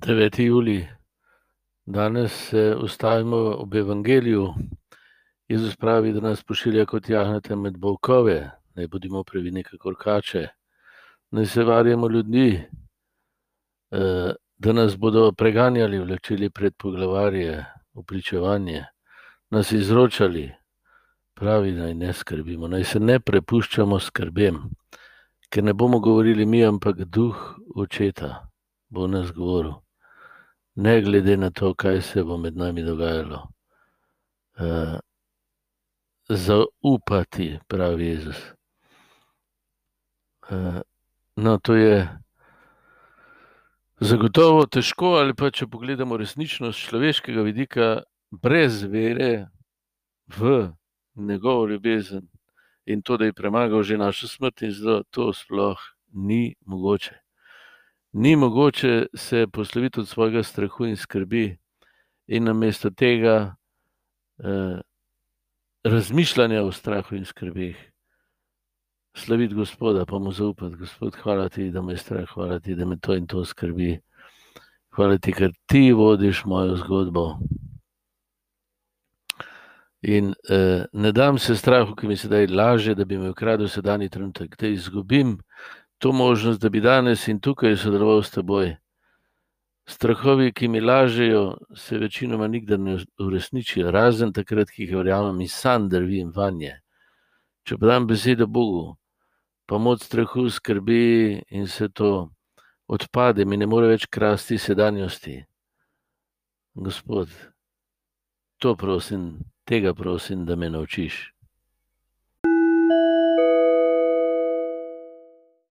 9. julij. Danes se ustavimo ob Evangeliju. Jezus pravi, da nas pošilja kot jahnete med volkove, naj bodimo previdni, kakor kače. Naj se varjamo ljudi, eh, da nas bodo preganjali, vlečili pred poglavarje, upričevanje, nas izročali. Pravi, naj ne skrbimo, naj se ne prepuščamo skrbem, ker ne bomo govorili mi, ampak duh očeta bo nas govoril ne glede na to, kaj se bo med nami dogajalo. Uh, zaupati, pravi Jezus. Uh, no, to je zagotovo težko, ali pa če pogledamo resničnost človeškega vidika, brez vere v njegovo ljubezen in to, da je premagal že našo smrt, in zelo to sploh ni mogoče ni mogoče se posloviti od svojega strahu in skrbi, in namesto tega eh, razmišljanja o strahu in skrbeh, slaviti Gospoda, pa mu zaupati, Gospod, hvala ti, da me je strah, hvala ti, da me to in to skrbi. Hvala ti, ker ti vodiš mojo zgodbo. In eh, ne dam se strahu, ki mi se zdaj laže, da bi me ukradel sedajni trenutek, da izgubim to možnost, da bi danes in tukaj sodeloval s teboj. Strahovi, ki mi lažejo, se večinoma nikdar ne uresničijo, razen takrat, ki jih verjamem in sam drvim vanje. Če pa dam besedo Bogu, pa moč strahu skrbi in se to odpade, mi ne more več krasti sedanjosti. Gospod, to prosim, tega prosim, da me naučiš.